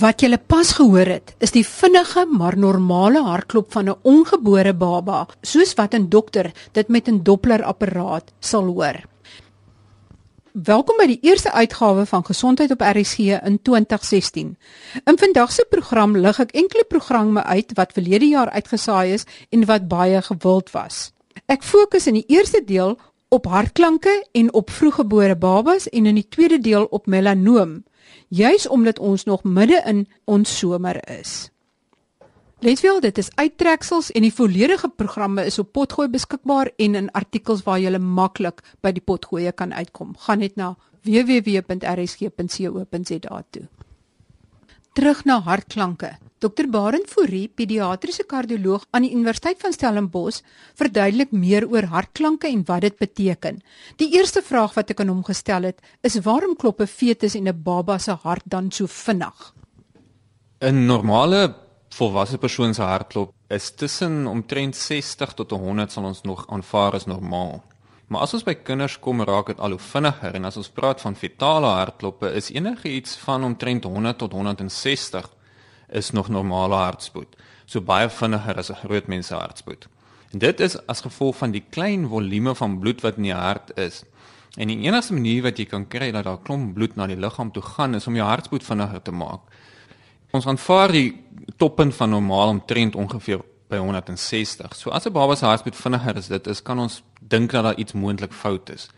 Wat jy pas gehoor het, is die vinnige maar normale hartklop van 'n ongebore baba, soos wat 'n dokter dit met 'n Doppler apparaat sal hoor. Welkom by die eerste uitgawe van Gesondheid op RSG in 2016. In vandag se program lig ek enkele programme uit wat verlede jaar uitgesaai is en wat baie gewild was. Ek fokus in die eerste deel op hartklanke en op vroeggebore babas en in die tweede deel op melanoom juis omdat ons nog midde in ons somer is. Let wel, dit is uittreksels en die volledige programme is op Potgooi beskikbaar en in artikels waar jy maklik by die Potgooi kan uitkom. Gaan net na www.rsg.co.za toe. Terug na hartklanke. Dr Barend Fourie, pediatriese kardioloog aan die Universiteit van Stellenbosch, verduidelik meer oor hartklanke en wat dit beteken. Die eerste vraag wat ek aan hom gestel het, is waarom klop 'n fetus en 'n baba se hart dan so vinnig? 'n Normale volwasse persoon se hartklop is tussen omtrent 60 tot 100 sal ons nog aanvaar as normaal. Maar as ons by kinders kom, raak dit al hoe vinniger en as ons praat van fetale hartkloppe, is enigiets van omtrent 100 tot 160 is nog normale hartspoed. So baie vinniger as 'n groot mens se hartspoed. En dit is as gevolg van die klein volume van bloed wat in die hart is. En die enigste manier wat jy kan kry dat daar klomp bloed na die liggaam toe gaan is om jou hartspoed vinniger te maak. Ons aanvaar die toppunt van normaal omtrent ongeveer by 160. So as 'n baba se hartspoed vinniger is, dit is kan ons dink dat daar iets moontlik fout is.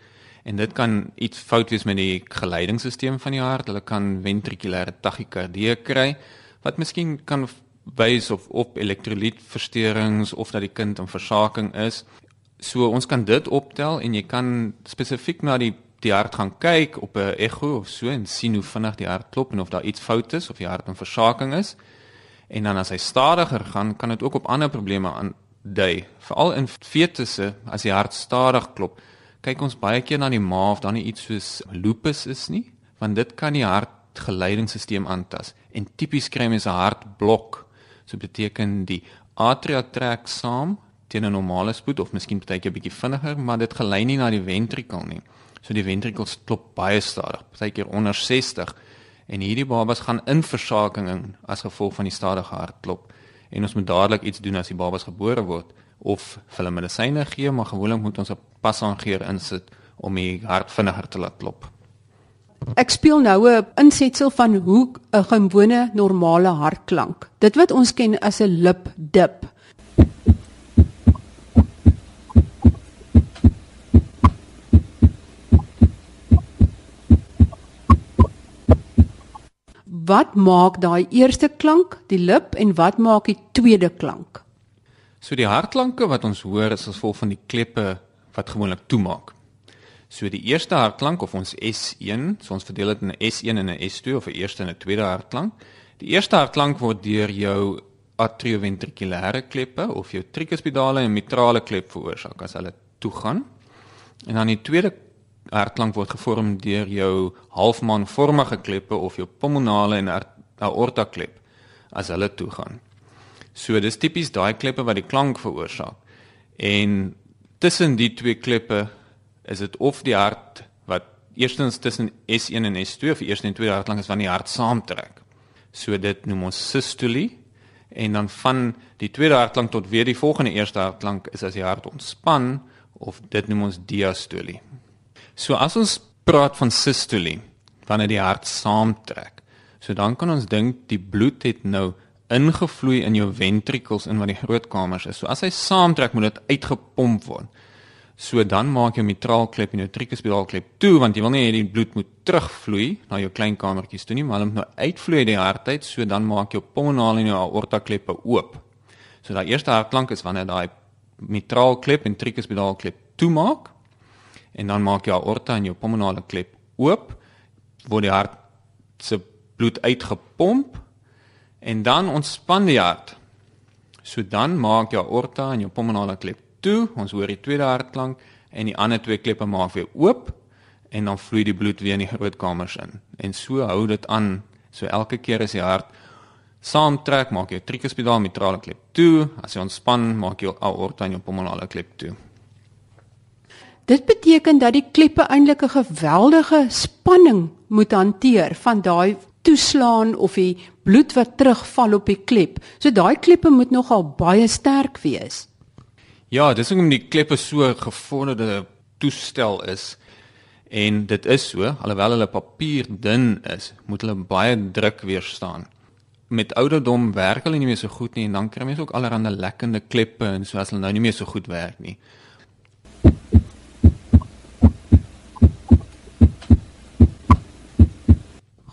En dit kan iets fout wees met die geleidingsstelsel van die hart. Hulle kan ventrikulêre tachykardie kry wat miskien kan wys of op elektrolytversteurings of dat die kind in versaking is. So ons kan dit optel en jy kan spesifiek na die die hart gaan kyk op 'n ekho of so en sien hoe vinnig die hart klop en of daar iets fout is of die hart in versaking is. En dan as hy stadiger gaan, kan dit ook op ander probleme aandui. Veral in fetusse as die hart stadig klop, kyk ons baie keer na die ma of daar nie iets soos lupus is nie, want dit kan die hart geleidingsstelsel aantas en tipies kry mense 'n hartblok. So beteken die atria trek saam teen 'n normale spoed of miskien partykeer 'n bietjie vinniger, maar dit gelei nie na die ventrikel nie. So die ventrikels klop baie stadig, partykeer onder 60 en hierdie babas gaan in versaking in as gevolg van die stadige hartklop. En ons moet dadelik iets doen as die babas gebore word of hulle medisyne gee, maar gewoonlik moet ons 'n pasaangeer insit om die hart vinniger te laat klop. Ek speel nou 'n insetsel van hoe 'n gewone normale hartklank. Dit wat ons ken as 'n lip Wat maak daai eerste klank, die lip en wat maak die tweede klank? So die hartklanke wat ons hoor is as gevolg van die kleppe wat gewoonlik toemaak. So die eerste hartklank of ons S1, so ons verdeel dit in 'n S1 en 'n S2 of 'n eerste en 'n tweede hartklank. Die eerste hartklank word deur jou atrioventrikulêre kleppe of jou tricuspidale en mitrale klep veroorsaak as hulle toegaan. En dan die tweede hartklank word gevorm deur jou halfmaanvormige kleppe of jou pulmonale en aorta klep as hulle toegaan. So dis tipies daai kleppe wat die klank veroorsaak. En tussen die twee kleppe is dit of die hart wat eerstens tussen S1 en S2 of eerste en tweede hartklank is wanneer die hart saamtrek. So dit noem ons systolie en dan van die tweede hartklank tot weer die volgende eerste hartklank is as die hart ontspan of dit noem ons diastolie. So as ons praat van systolie wanneer die hart saamtrek. So dan kan ons dink die bloed het nou ingevloei in jou ventrikels in wat die groot kamers is. So as hy saamtrek moet dit uitgepomp word. So dan maak jy mitraalklep en jou tricuspidaalklep toe want jy wil nie hê die bloed moet terugvloei na jou klein kamertjies toe nie, maar hom nou uitvloei die hart uit, so dan maak jou pulmonale en jou aorta kleppe oop. So daai eerste hartklank is wanneer daai mitraalklep en tricuspidaalklep toemaak en dan maak jou aorta en jou pulmonale klep oop, word die hart se bloed uitgepomp en dan ontspan die hart. So dan maak jou aorta en jou pulmonale klep toe, ons hoor die tweede hartklank en die ander twee kleppe maak weer oop en dan vloei die bloed weer in die groot kamers in. En so hou dit aan. So elke keer as die hart saamtrek, maak jy tricuspidaal mitrale klep toe. As jy ontspan, maak jy aorta en jou pulmonale klep toe. Dit beteken dat die kleppe eintlik 'n geweldige spanning moet hanteer van daai toeslaan of die bloed wat terugval op die klep. So daai kleppe moet nogal baie sterk wees. Ja, dis hoekom die kleppe so gevorderde toestel is en dit is so alhoewel hulle papier dun is, moet hulle baie druk weerstaan. Met ouderdom werk hulle nie meer so goed nie en dan kry mense ook allerlei lekkende kleppe en so as hulle nou nie meer so goed werk nie.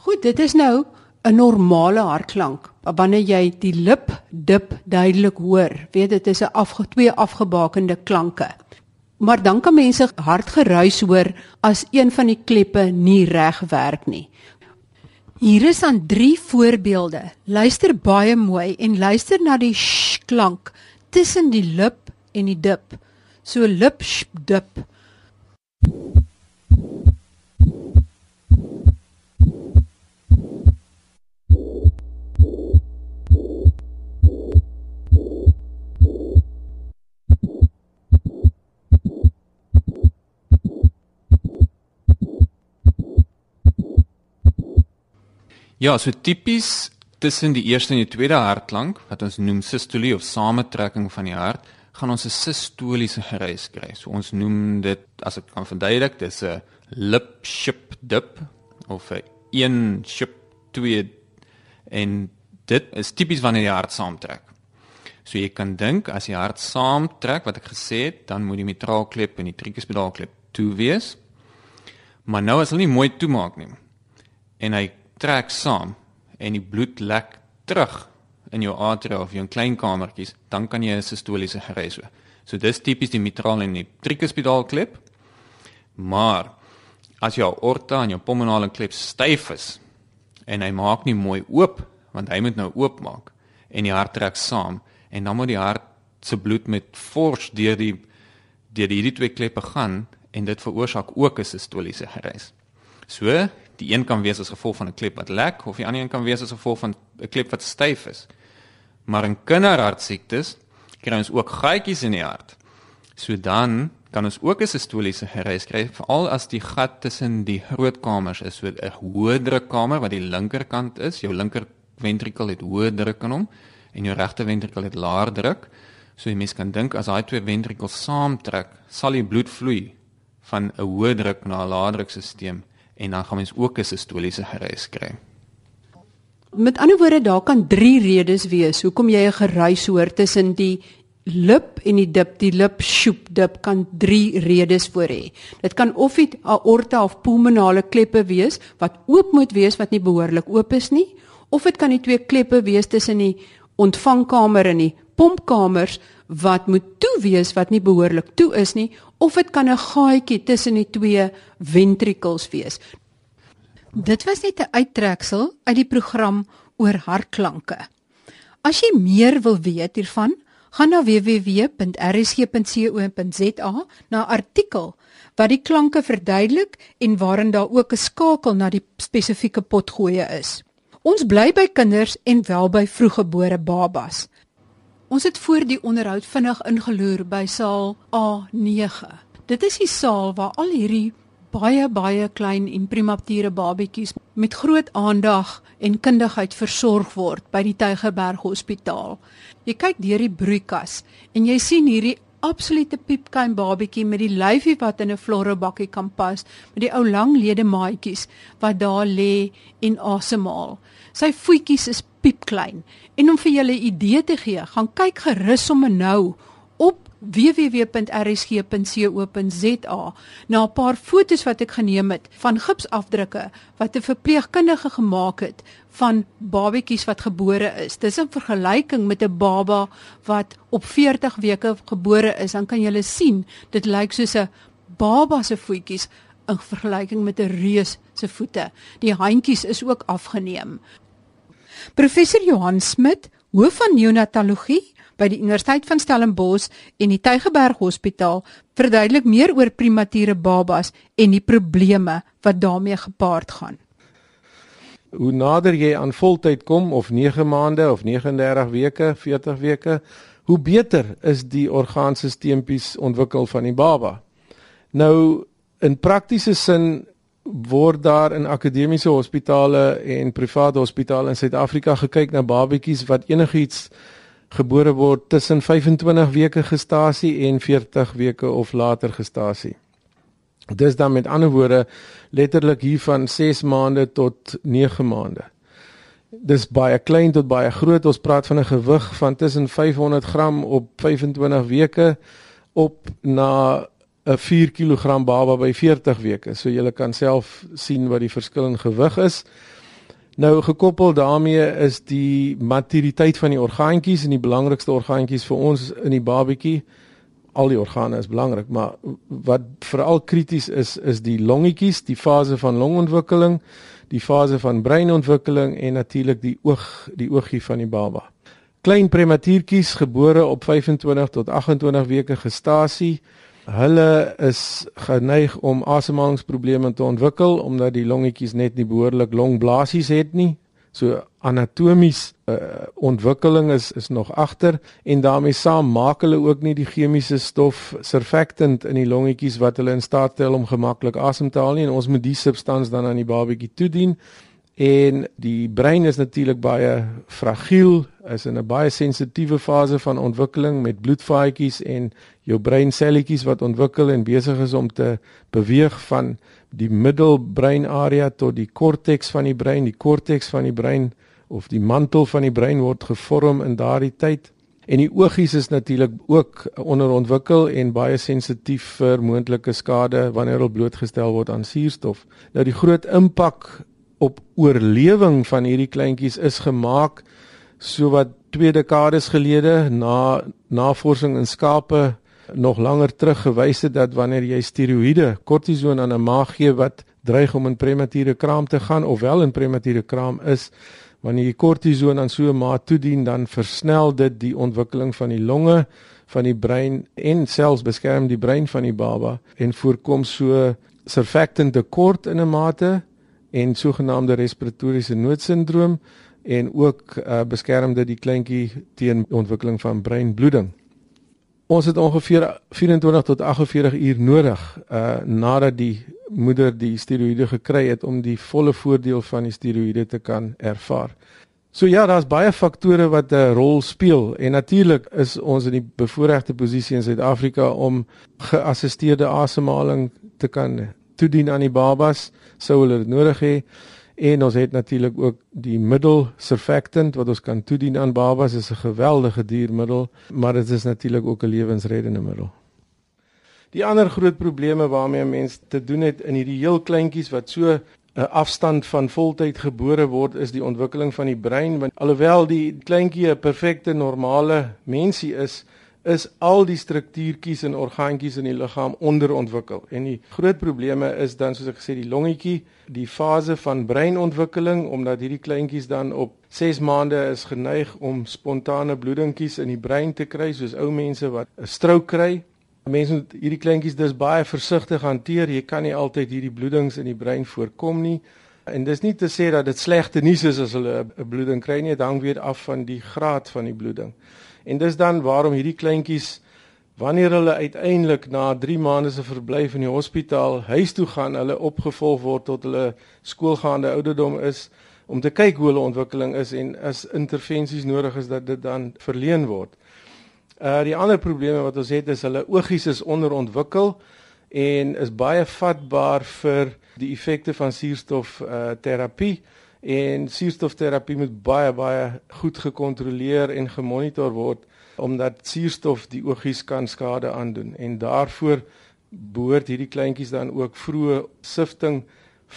Goed, dit is nou 'n normale hartklank. Wanneer jy die lip dip duidelik hoor, weet dit is 'n afge twee afgebakende klanke. Maar dan kan mense hartgeruis hoor as een van die kleppe nie reg werk nie. Hier is aan 3 voorbeelde. Luister baie mooi en luister na die sh klank tussen die lip en die dip. So lip sh dip. Ja, so tipies tussen die eerste en die tweede hartklank wat ons noem sistolie of samentrekking van die hart, gaan ons 'n sistoliese geruis kry. So ons noem dit as ek kan verduidelik, dis 'n lip ship dip of 'n een ship twee en dit is tipies wanneer die hart saamtrek. So jy kan dink as die hart saamtrek wat ek gesê het, dan moet die mitraalklep en die tricuspidaalklep toe wees. Maar nou as hulle nie mooi toemaak nie en hy trek saam en die bloed lek terug in jou atria of jou klein kamertjies, dan kan jy 'n sistoliese gereis hê. So dis tipies die mitraal en die tricuspidaal klep. Maar as jou aorta en jou pulmonale klep styf is en hy maak nie mooi oop want hy moet nou oop maak en die hart trek saam en dan moet die hart se bloed met fors deur die deur die hierdie twee kleppe gaan en dit veroorsaak ook 'n sistoliese gereis. So, die een kan wees as gevolg van 'n klep wat lek of die ander een kan wees as gevolg van 'n klep wat styf is. Maar in kinderhartsiektes kry ons ook gaatjies in die hart. So dan kan ons ook 'n sistoliese gereis kry veral as die gat tussen die grootkamers is so 'n hoë drukkamer wat die linkerkant is, jou linker ventrikel het hoë druk in hom en jou regter ventrikel het laer druk. So jy mens kan dink as daai twee ventrikels saamtrek, sal die bloed vloei van 'n hoë druk na 'n lae drukstelsel en dan gaan mens ook 'n sistoliese geruis kry. Met ander woorde, daar kan 3 redes wees hoekom jy 'n geruis hoor tussen die lip en die dip, die lip shoop dip kan 3 redes voor hê. Dit kan of die aorta of pulmonale kleppe wees wat oop moet wees wat nie behoorlik oop is nie, of dit kan die twee kleppe wees tussen die ontvangkamer en die pompkamers wat moet toe wees wat nie behoorlik toe is nie of dit kan 'n gaatjie tussen die twee ventrikels wees. Dit was net 'n uittreksel uit die program oor hartklanke. As jy meer wil weet hiervan, gaan na www.rsg.co.za na artikel wat die klanke verduidelik en waarin daar ook 'n skakel na die spesifieke potgoeie is. Ons bly by kinders en wel by vroeggebore babas. Ons het voor die onderhoud vinnig ingeloer by saal A9. Dit is die saal waar al hierdie baie baie klein en premature babetjies met groot aandag en kundigheid versorg word by die Tygerberg Hospitaal. Jy kyk deur die broeikas en jy sien hierdie absolute piepklein babetjie met die lyfie wat in 'n florobakkie kan pas, met die ou lang ledemaatjies wat daar lê en asemhaal. Sy voetjies is piepklein. En om vir julle 'n idee te gee, gaan kyk gerus sommer nou op www.rsg.co.za na 'n paar fotos wat ek geneem het van gipsafdrukke wat 'n verpleegkundige gemaak het van babetjies wat gebore is. Dis 'n vergelyking met 'n baba wat op 40 weke gebore is, dan kan jy sien dit lyk soos 'n baba se voetjies in vergelyking met 'n reus se voete. Die handjies is ook afgeneem. Professor Johan Smit, hoof van neonatologie by die Universiteit van Stellenbosch en die Tygerberg Hospitaal, verduidelik meer oor premature babas en die probleme wat daarmee gepaard gaan. Hoe nader jy aan voltyd kom of 9 maande of 39 weke, 40 weke, hoe beter is die orgaanstelsels ontwikkel van die baba. Nou in praktiese sin word daar in akademiese hospitale en private hospitale in Suid-Afrika gekyk na babetjies wat enigiets gebore word tussen 25 weke gestasie en 40 weke of later gestasie. Dis dan met ander woorde letterlik hier van 6 maande tot 9 maande. Dis baie klein tot baie groot. Ons praat van 'n gewig van tussen 500 gram op 25 weke op na 'n 4 kg baba by 40 weke. So jy kan self sien wat die verskil in gewig is. Nou gekoppel daarmee is die maturiteit van die orgaantjies en die belangrikste orgaantjies vir ons in die babatjie al die organe is belangrik, maar wat veral krities is is die longetjies, die fase van longontwikkeling, die fase van breinontwikkeling en natuurlik die oog, die oogie van die baba. Klein prematuurtjies gebore op 25 tot 28 weke gestasie, hulle is geneig om asemhalingsprobleme te ontwikkel omdat die longetjies net nie behoorlik longblaasies het nie. So anatomies uh, ontwikkeling is is nog agter en daarmee saam maak hulle ook nie die chemiese stof surfactant in die longetjies wat hulle in staat stel om gemaklik asem te haal nie en ons moet die substans dan aan die babatjie toedien en die brein is natuurlik baie fragiel is in 'n baie sensitiewe fase van ontwikkeling met bloedvaatjies en jou breinselletjies wat ontwikkel en besig is om te beweeg van die middelbreinarea tot die korteks van die brein, die korteks van die brein of die mantel van die brein word gevorm in daardie tyd. En die oogies is natuurlik ook onderontwikkel en baie sensitief vir moontlike skade wanneer hulle blootgestel word aan suurstof. Nou die groot impak op oorlewing van hierdie kleintjies is gemaak sowat twee dekades gelede na navorsing in skape nog langer terug gewys het dat wanneer jy steroïde, kortison aan 'n maag gee wat dreig om in premature kraam te gaan of wel in premature kraam is, wanneer jy kortison aan so 'n maag toedien, dan versnel dit die ontwikkeling van die longe, van die brein en selfs beskerm die brein van die baba en voorkom so surfactant tekort in 'n mate en sogenaamde respiratoriese noodsindroom en ook uh, beskerm dit die kleintjie teen ontwikkeling van breinbloeding. Ons het ongeveer 24 tot 48 uur nodig uh nadat die moeder die steroïde gekry het om die volle voordeel van die steroïde te kan ervaar. So ja, daar's baie faktore wat 'n rol speel en natuurlik is ons in die bevoordeelde posisie in Suid-Afrika om geassisteerde asemhaling te kan toedien aan die babas sou hulle dit nodig hê. En ons het natuurlik ook die middel surfactant wat ons kan toedien aan babas is 'n geweldige diermiddel, maar dit is natuurlik ook 'n lewensreddende middel. Die ander groot probleme waarmee mense te doen het in hierdie heel kleintjies wat so 'n afstand van voltyd gebore word is die ontwikkeling van die brein want alhoewel die kleintjie 'n perfekte normale mensie is, is al die struktuurtjies en orgaantjies in die liggaam onderontwikkel. En die groot probleme is dan soos ek gesê die longetjie, die fase van breinontwikkeling omdat hierdie kleintjies dan op 6 maande is geneig om spontane bloedingkies in die brein te kry soos ou mense wat 'n strook kry. Mense moet hierdie kleintjies dus baie versigtig hanteer. Jy kan nie altyd hierdie bloedings in die brein voorkom nie. En dis nie te sê dat dit slegte nuus is as hulle 'n bloeding kry nie, dit hang weer af van die graad van die bloeding. En dis dan waarom hierdie kleintjies wanneer hulle uiteindelik na 3 maande se verblyf in die hospitaal huis toe gaan, hulle opgevolg word tot hulle skoolgaande ouderdom is om te kyk hoe hulle ontwikkeling is en as intervensies nodig is dat dit dan verleen word. Uh die ander probleme wat ons het is hulle oogies is onderontwikkel en is baie vatbaar vir die effekte van suurstof uh terapie en suurstofterapie moet baie baie goed gekontroleer en gemonitor word omdat suurstof die oogies kan skade aandoen en daarvoor behoort hierdie kleintjies dan ook vroeë sifting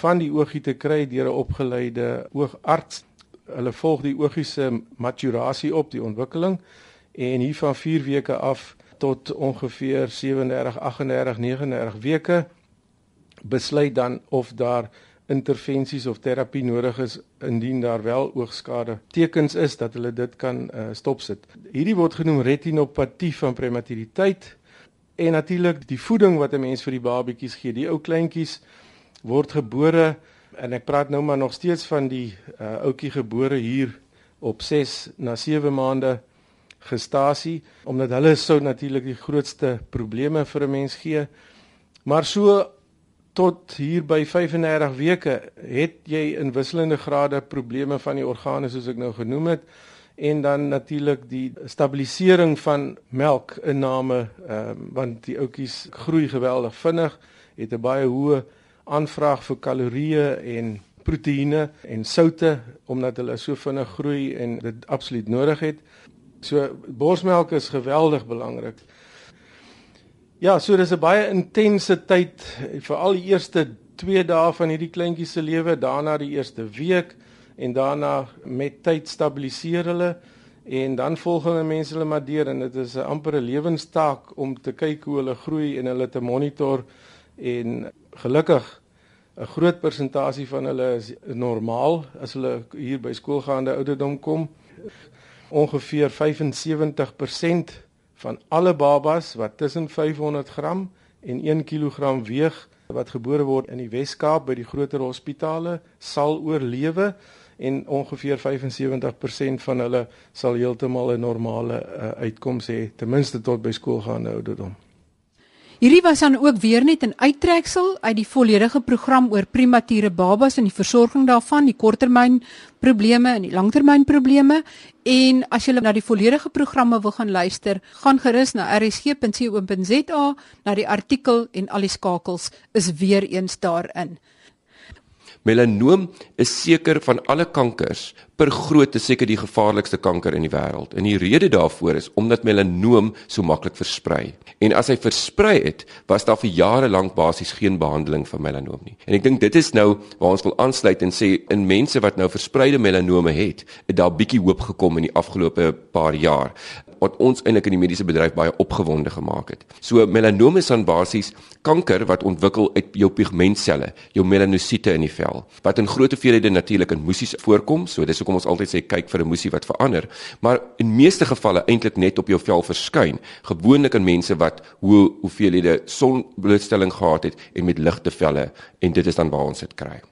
van die oogie te kry deur 'n opgeleide oogarts. Hulle volg die oogie se maturasie op die ontwikkeling en hier van 4 weke af tot ongeveer 37, 38, 39 weke besluit dan of daar intervensies of terapie nodig is indien daar wel oogskade tekens is dat hulle dit kan uh, stopsit. Hierdie word genoem retinopatie van prematuriteit en natuurlik die voeding wat 'n mens vir die babetjies gee. Die ou kleintjies word gebore En ek praat nou maar nog steeds van die uh, ouetjie gebore hier op 6 na 7 maande gestasie omdat hulle sou natuurlik die grootste probleme vir 'n mens gee. Maar so tot hier by 35 weke het jy in wisselende grade probleme van die organe soos ek nou genoem het en dan natuurlik die stabilisering van melkinname ehm um, want die ouetjies groei geweldig vinnig het 'n baie hoë aanvraag vir kalorieë en proteïene en soutte omdat hulle so vinnig groei en dit absoluut nodig het. So borsmelk is geweldig belangrik. Ja, so dis 'n baie intense tyd vir al die eerste 2 dae van hierdie kleintjie se lewe, daarna die eerste week en daarna met tyd stabiliseer hulle en dan volgende mense hulle maar deur en dit is 'n ampere lewenstaak om te kyk hoe hulle groei en hulle te monitor en gelukkig 'n groot persentasie van hulle is normaal as hulle hier by skoolgaande ouderdom kom. Ongeveer 75% van alle babas wat tussen 500 gram en 1 kg weeg wat gebore word in die Wes-Kaap by die groter hospitale sal oorlewe en ongeveer 75% van hulle sal heeltemal 'n normale uh, uitkoms hê ten minste tot by skoolgaande ouderdom. Hierdie was dan ook weer net 'n uittreksel uit die volledige program oor premature babas en die versorging daarvan, die korttermyn probleme en die langtermyn probleme. En as jy na die volledige programme wil gaan luister, gaan gerus na rsg.co.za na die artikel en al die skakels is weer eens daarin. Melanoom is seker van alle kankers per grootte seker die gevaarlikste kanker in die wêreld. En die rede daarvoor is omdat melanoom so maklik versprei. En as hy versprei het, was daar vir jare lank basies geen behandeling vir melanoom nie. En ek dink dit is nou waar ons wil aansluit en sê in mense wat nou verspreide melanome het, het daar bietjie hoop gekom in die afgelope paar jaar wat ons eintlik in die mediese bedryf baie opgewonde gemaak het. So melanoom is dan basies kanker wat ontwikkel uit jou pigmentselle, jou melanosiete in die vel, wat in groot hoeveelhede natuurlik in moesies voorkom, so dis hoekom ons altyd sê kyk vir 'n moesie wat verander, maar in meeste gevalle eintlik net op jou vel verskyn, gewoonlik in mense wat hoë hoeveelhede sonblootstelling gehad het en met ligte velle en dit is dan waar ons dit kry.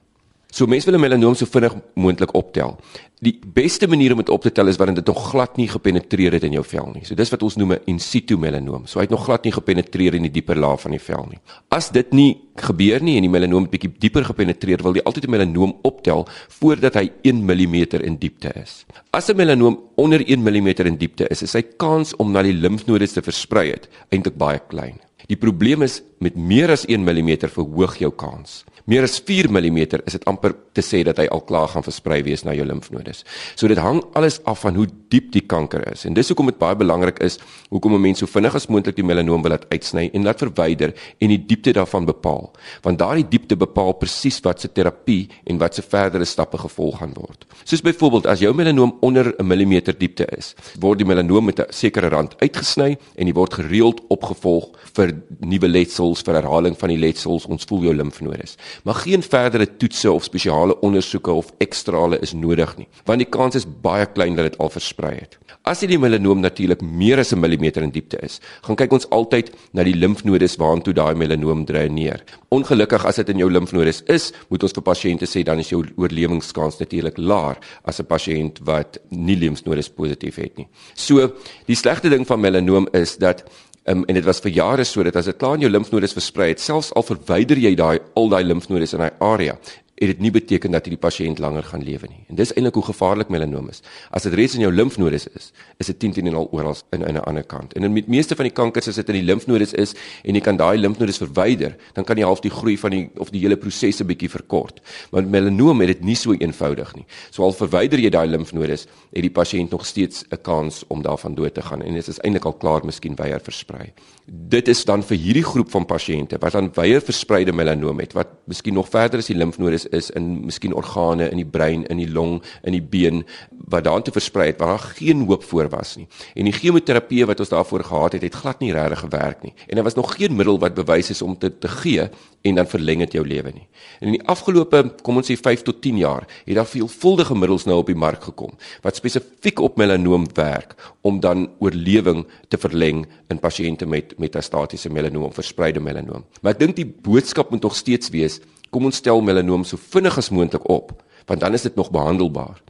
So mense wil 'n melanoom so vinnig moontlik optel. Die beste manier om dit op te tel is wanneer dit nog glad nie gepenetreer het in jou vel nie. So dis wat ons noem 'n in situ melanoom. So hy het nog glad nie gepenetreer in die dieper laag van die vel nie. As dit nie gebeur nie en die melanoom bietjie dieper gepenetreer, wil jy altyd 'n melanoom optel voordat hy 1 mm in diepte is. As 'n melanoom onder 1 mm in diepte is, is sy kans om na die limfnodes te versprei het eintlik baie klein. Die probleem is met meer as 1 mm verhoog jou kans. Meer as 4 mm is dit amper te sê dat hy al klaar gaan versprei wees na jou limfnodes. So dit hang alles af van hoe diep die kanker is. En dis hoekom dit baie belangrik is hoekom 'n mens so vinnig as moontlik die melanoom wil laat uitsny en laat verwyder en die diepte daarvan bepaal. Want daardie diepte bepaal presies wat se terapie en wat se verdere stappe gevolg gaan word. Soos byvoorbeeld as jou melanoom onder 'n millimeter diepte is, word die melanoom met 'n sekere rand uitgesny en dit word gereeld opgevolg vir nuwe letsels vir herhaling van die letsels ons voel jou limfnodes maar geen verdere toetse of spesiale ondersoeke of ekstrale is nodig nie want die kans is baie klein dat dit al versprei het. As die melanoom natuurlik meer as 'n millimeter in diepte is gaan kyk ons altyd na die limfnodes waartoe daai melanoom dreineer. Ongelukkig as dit in jou limfnodes is moet ons vir pasiënte sê dan is jou oorlewingskans natuurlik laer as 'n pasiënt wat nie limfnodes positief het nie. So die slegte ding van melanoom is dat Um, en dit was vir jare so dat as dit klaar in jou limfnodes versprei het, selfs al verwyder jy daai al daai limfnodes in daai area, het dit nie beteken dat hierdie pasiënt langer gaan lewe nie. En dis eintlik hoe gevaarlik melanoom is. As dit reeds in jou limfnodes is, is dit 10 teen en al oral in 'n ander kant. En in die meeste van die kankers as dit in die limfnodes is en jy kan daai limfnodes verwyder, dan kan jy half die groei van die of die hele prosesse bietjie verkort. Maar melanoom het dit nie so eenvoudig nie. So al verwyder jy daai limfnodes, het die pasiënt nog steeds 'n kans om daarvan dood te gaan en dit is eintlik al klaar miskien weier versprei. Dit is dan vir hierdie groep van pasiënte wat dan weier verspreide melanoom het wat miskien nog verder as die limfnodes is in miskien organe in die brein, in die long, in die been wat daartoe versprei het waar daar geen hoop voor was nie. En die chemoterapie wat ons daarvoor gehad het, het glad nie regtig gewerk nie. En daar was nog geen middel wat bewys is om dit te, te gee en dan verleng dit jou lewe nie. En in die afgelope, kom ons sê 5 tot 10 jaar, het daar veelvuldige middels nou op die mark gekom wat spesifiek op melanoom werk om dan oorlewing te verleng in pasiënte met metastatiese melanoom, verspreide melanoom. Maar ek dink die boodskap moet nog steeds wees kom ons stel melanoom so vinnig as moontlik op, want dan is dit nog behandelbaar.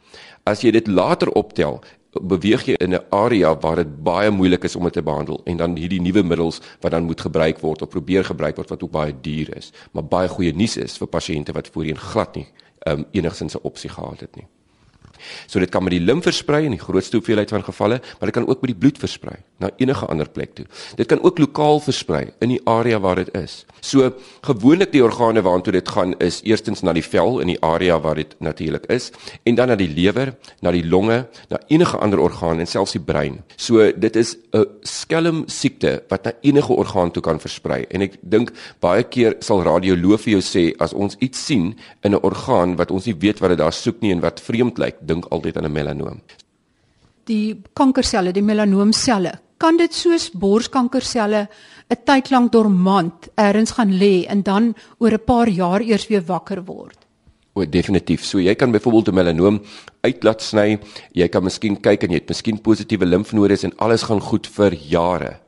As jy dit later optel, beweeg jy in 'n area waar dit baie moeilik is om dit te behandel en dan hierdie nuwe middels wat dan moet gebruik word of probeer gebruik word wat ook baie duur is, maar baie goeie nuus is vir pasiënte wat voorheen glad nie um, enigsins 'n opsie gehad het nie. So dit kan met die lim versprei in die grootste hoeveelheid van gevalle, maar dit kan ook met die bloed versprei na enige ander plek toe. Dit kan ook lokaal versprei in die area waar dit is. So gewoonlik die organe waartoe dit gaan is eerstens na die vel in die area waar dit natuurlik is en dan na die lewer, na die longe, na enige ander orgaan en selfs die brein. So dit is 'n skelm siekte wat na enige orgaan toe kan versprei en ek dink baie keer sal radioloog vir jou sê as ons iets sien in 'n orgaan wat ons nie weet wat dit daar soek nie en wat vreemd lyk, dink altyd aan 'n melanoom. Die kankerselle, die melanoomselle, kan dit soos borskankerselle 'n tyd lank dormant ergens gaan lê en dan oor 'n paar jaar eers weer wakker word. O, definitief. So jy kan byvoorbeeld 'n melanoom uitlaat sny. Jy kan miskien kyk en jy het miskien positiewe limfnodes en alles gaan goed vir jare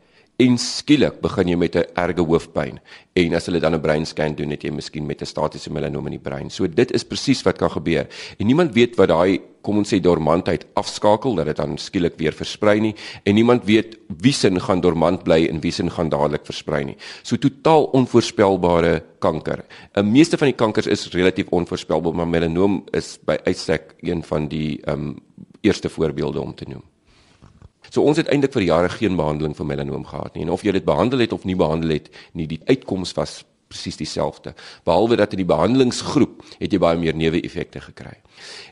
en skielik begin jy met 'n erge hoofpyn en as hulle dan 'n breinscan doen het jy miskien met 'n statiese melanoom in die brein. So dit is presies wat kan gebeur. En niemand weet wat daai kom ons sê dormantheid afskakel dat dit dan skielik weer versprei nie en niemand weet wie sin gaan dormant bly en wie sin gaan dadelik versprei nie. So totaal onvoorspelbare kanker. 'n Meeste van die kankers is relatief onvoorspelbaar, maar melanoom is by uitstek een van die ehm um, eerste voorbeelde om te noem. So ons het eintlik vir jare geen behandeling vir melanoom gehad nie. En of jy dit behandel het of nie behandel het nie, die uitkoms was presies dieselfde. Behalwe dat in die behandelingsgroep het jy baie meer neeweffekte gekry.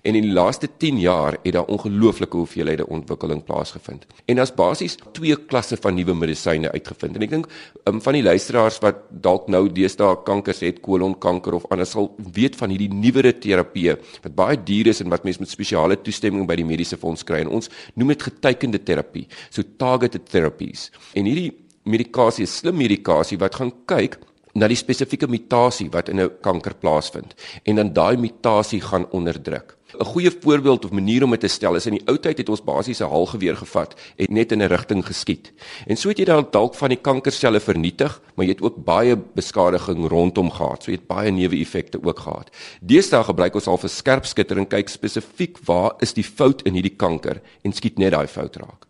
En in die laaste 10 jaar het daar ongelooflike hoeveelhede ontwikkeling plaasgevind. En daar's basies twee klasse van nuwe medisyne uitgevind. En ek dink um, van die luisteraars wat dalk nou deesdae kankers het, kolonkanker of anders sal weet van hierdie nuwere terapieë wat baie duur is en wat mense met spesiale toestemming by die mediese fonds kry. En ons noem dit getekende terapie, so targeted therapies. En hierdie medikasie is slim medikasie wat gaan kyk na die spesifieke mutasie wat in 'n kanker plaasvind en dan daai mutasie gaan onderdruk. 'n Goeie voorbeeld of manier om dit te stel is in die ou tyd het ons basies 'n halgeweer gevat en net in 'n rigting geskiet. En so het jy dan dalk van die kankerselle vernietig, maar jy het ook baie beskadiging rondom gehad. So jy het baie neeweffekte ook gehad. Deesdae gebruik ons al vir skerpskutter en kyk spesifiek waar is die fout in hierdie kanker en skiet net daai fout raak.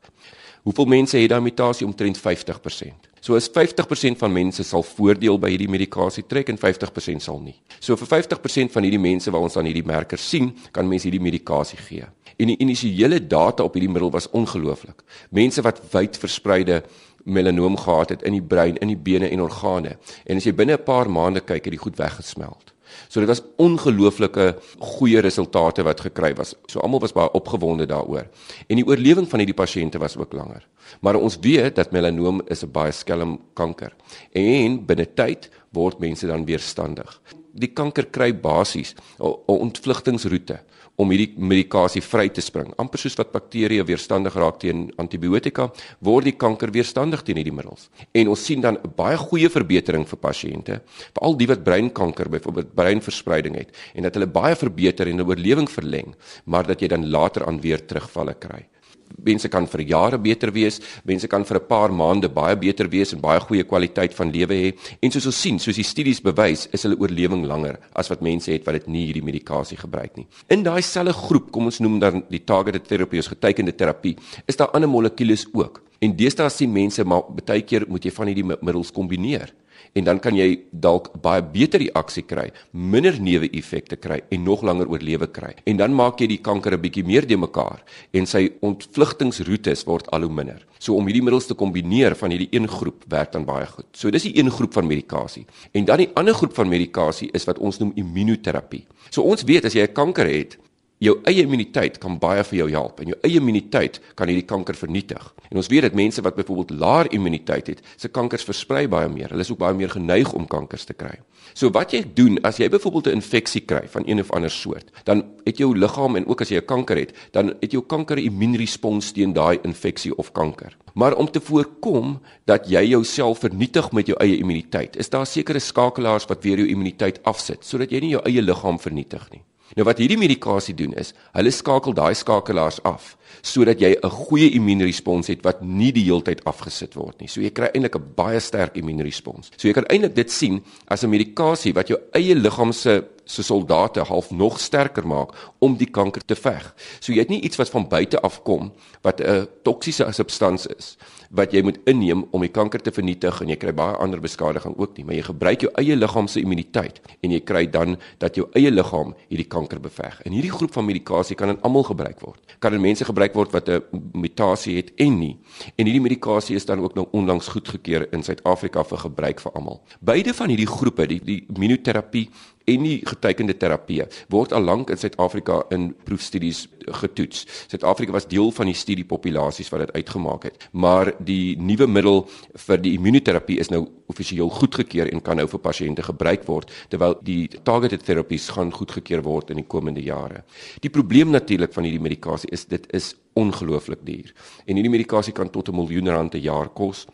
Hoeveel mense het daai mutasie omtrent 50%? So as 50% van mense sal voordeel by hierdie medikasie trek en 50% sal nie. So vir 50% van hierdie mense waar ons dan hierdie merkers sien, kan mense hierdie medikasie gee. En die initiële data op hierdie middel was ongelooflik. Mense wat wyd verspreide melanoom gehad het in die brein, in die bene en organe. En as jy binne 'n paar maande kyk, het die goed weggesmelt. So dit was ongelooflike goeie resultate wat gekry was. So almal was baie opgewonde daaroor. En die oorlewing van hierdie pasiënte was ook langer. Maar ons weet dat melanoom is 'n baie skelm kanker en binne tyd word mense dan weerstandig. Die kanker kry basies 'n ontvlugtingsroete om hierdie medikasie vry te spring. Amper soos wat bakterieë weerstandig raak teen antibiotika, word die kanker weerstandig teen hierdie middels. En ons sien dan 'n baie goeie verbetering vir pasiënte, veral die wat breinkanker byvoorbeeld breinverspreiding het en dat hulle baie verbeter en 'n oorlewing verleng, maar dat jy dan later aan weer terugvalle kry mense kan vir jare beter wees, mense kan vir 'n paar maande baie beter wees en baie goeie kwaliteit van lewe hê. En soos ons sien, soos die studies bewys, is hulle oorlewing langer as wat mense het wat dit nie hierdie medikasie gebruik nie. In daai selfe groep, kom ons noem dan die targeted therapy of getekende terapie, is daar ander molekules ook. En deesdae sien mense maar baie keer moet jy van hierdie middels kombineer en dan kan jy dalk baie beter reaksie kry, minder neeweffekte kry en nog langer oorlewe kry. En dan maak jy die kanker 'n bietjie meer de mekaar en sy ontvlugtingsroetes word al hoe minder. So om hierdie middels te kombineer van hierdie een groep werk dan baie goed. So dis die een groep van medikasie. En dan die ander groep van medikasie is wat ons noem immunoterapie. So ons weet as jy 'n kanker het, jou eie immuniteit kan baie vir jou help en jou eie immuniteit kan hierdie kanker vernietig. En ons weet dat mense wat byvoorbeeld laer immuniteit het, se kankers versprei baie meer. Hulle is ook baie meer geneig om kankers te kry. So wat jy doen as jy byvoorbeeld 'n infeksie kry van een of ander soort, dan het jou liggaam en ook as jy 'n kanker het, dan het jou kanker immuunrespons teen daai infeksie of kanker. Maar om te voorkom dat jy jouself vernietig met jou eie immuniteit, is daar sekere skakelaars wat weer jou immuniteit afsit sodat jy nie jou eie liggaam vernietig nie. Nou wat hierdie medikasie doen is, hulle skakel daai skakelaars af sodat jy 'n goeie immuunrespons het wat nie die heeltyd afgesit word nie. So jy kry eintlik 'n baie sterk immuunrespons. So jy kan eintlik dit sien as 'n medikasie wat jou eie liggaam se se soldate half nog sterker maak om die kanker te veg. So jy het nie iets wat van buite af kom wat 'n toksiese substans is wat jy moet inneem om die kanker te vernietig en jy kry baie ander beskadiging ook nie, maar jy gebruik jou eie liggaam se immuniteit en jy kry dan dat jou eie liggaam hierdie kanker beveg. En hierdie groep van medikasie kan in almal gebruik word. Kan in mense gebruik word wat 'n mutasie het en nie. En hierdie medikasie is dan ook nou onlangs goedgekeur in Suid-Afrika vir gebruik vir almal. Beide van hierdie groepe, die die immunoterapie en die getekende terapie word al lank in Suid-Afrika in proefstudies getoets. Suid-Afrika was deel van die studiepopulasies wat dit uitgemaak het, maar die nuwe middel vir die immunoterapie is nou offisieel goedgekeur en kan nou vir pasiënte gebruik word terwyl die targeted therapies gaan goedgekeur word in die komende jare. Die probleem natuurlik van hierdie medikasie is dit is ongelooflik duur. En hierdie medikasie kan tot 'n miljoen rand per jaar kos.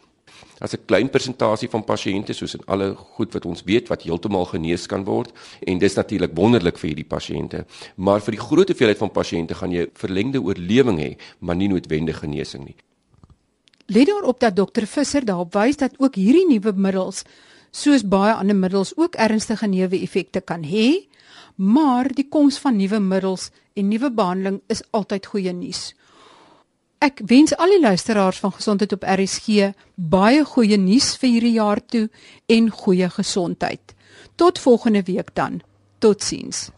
As 'n klein persentasie van pasiënte soos in alle goed wat ons weet wat heeltemal genees kan word en dis natuurlik wonderlik vir hierdie pasiënte, maar vir die groot hoeveelheid van pasiënte gaan jy verlengde oorlewing hê, maar nie noodwendig genesing nie. Let daarop dat dokter Visser daarop wys dat ook hierdie nuwe middels soos baie ander middels ook ernstige neeweffekte kan hê, maar die koms van nuwe middels en nuwe behandeling is altyd goeie nuus. Ek wens al die luisteraars van Gesondheid op RSG baie goeie nuus vir hierdie jaar toe en goeie gesondheid. Tot volgende week dan. Totsiens.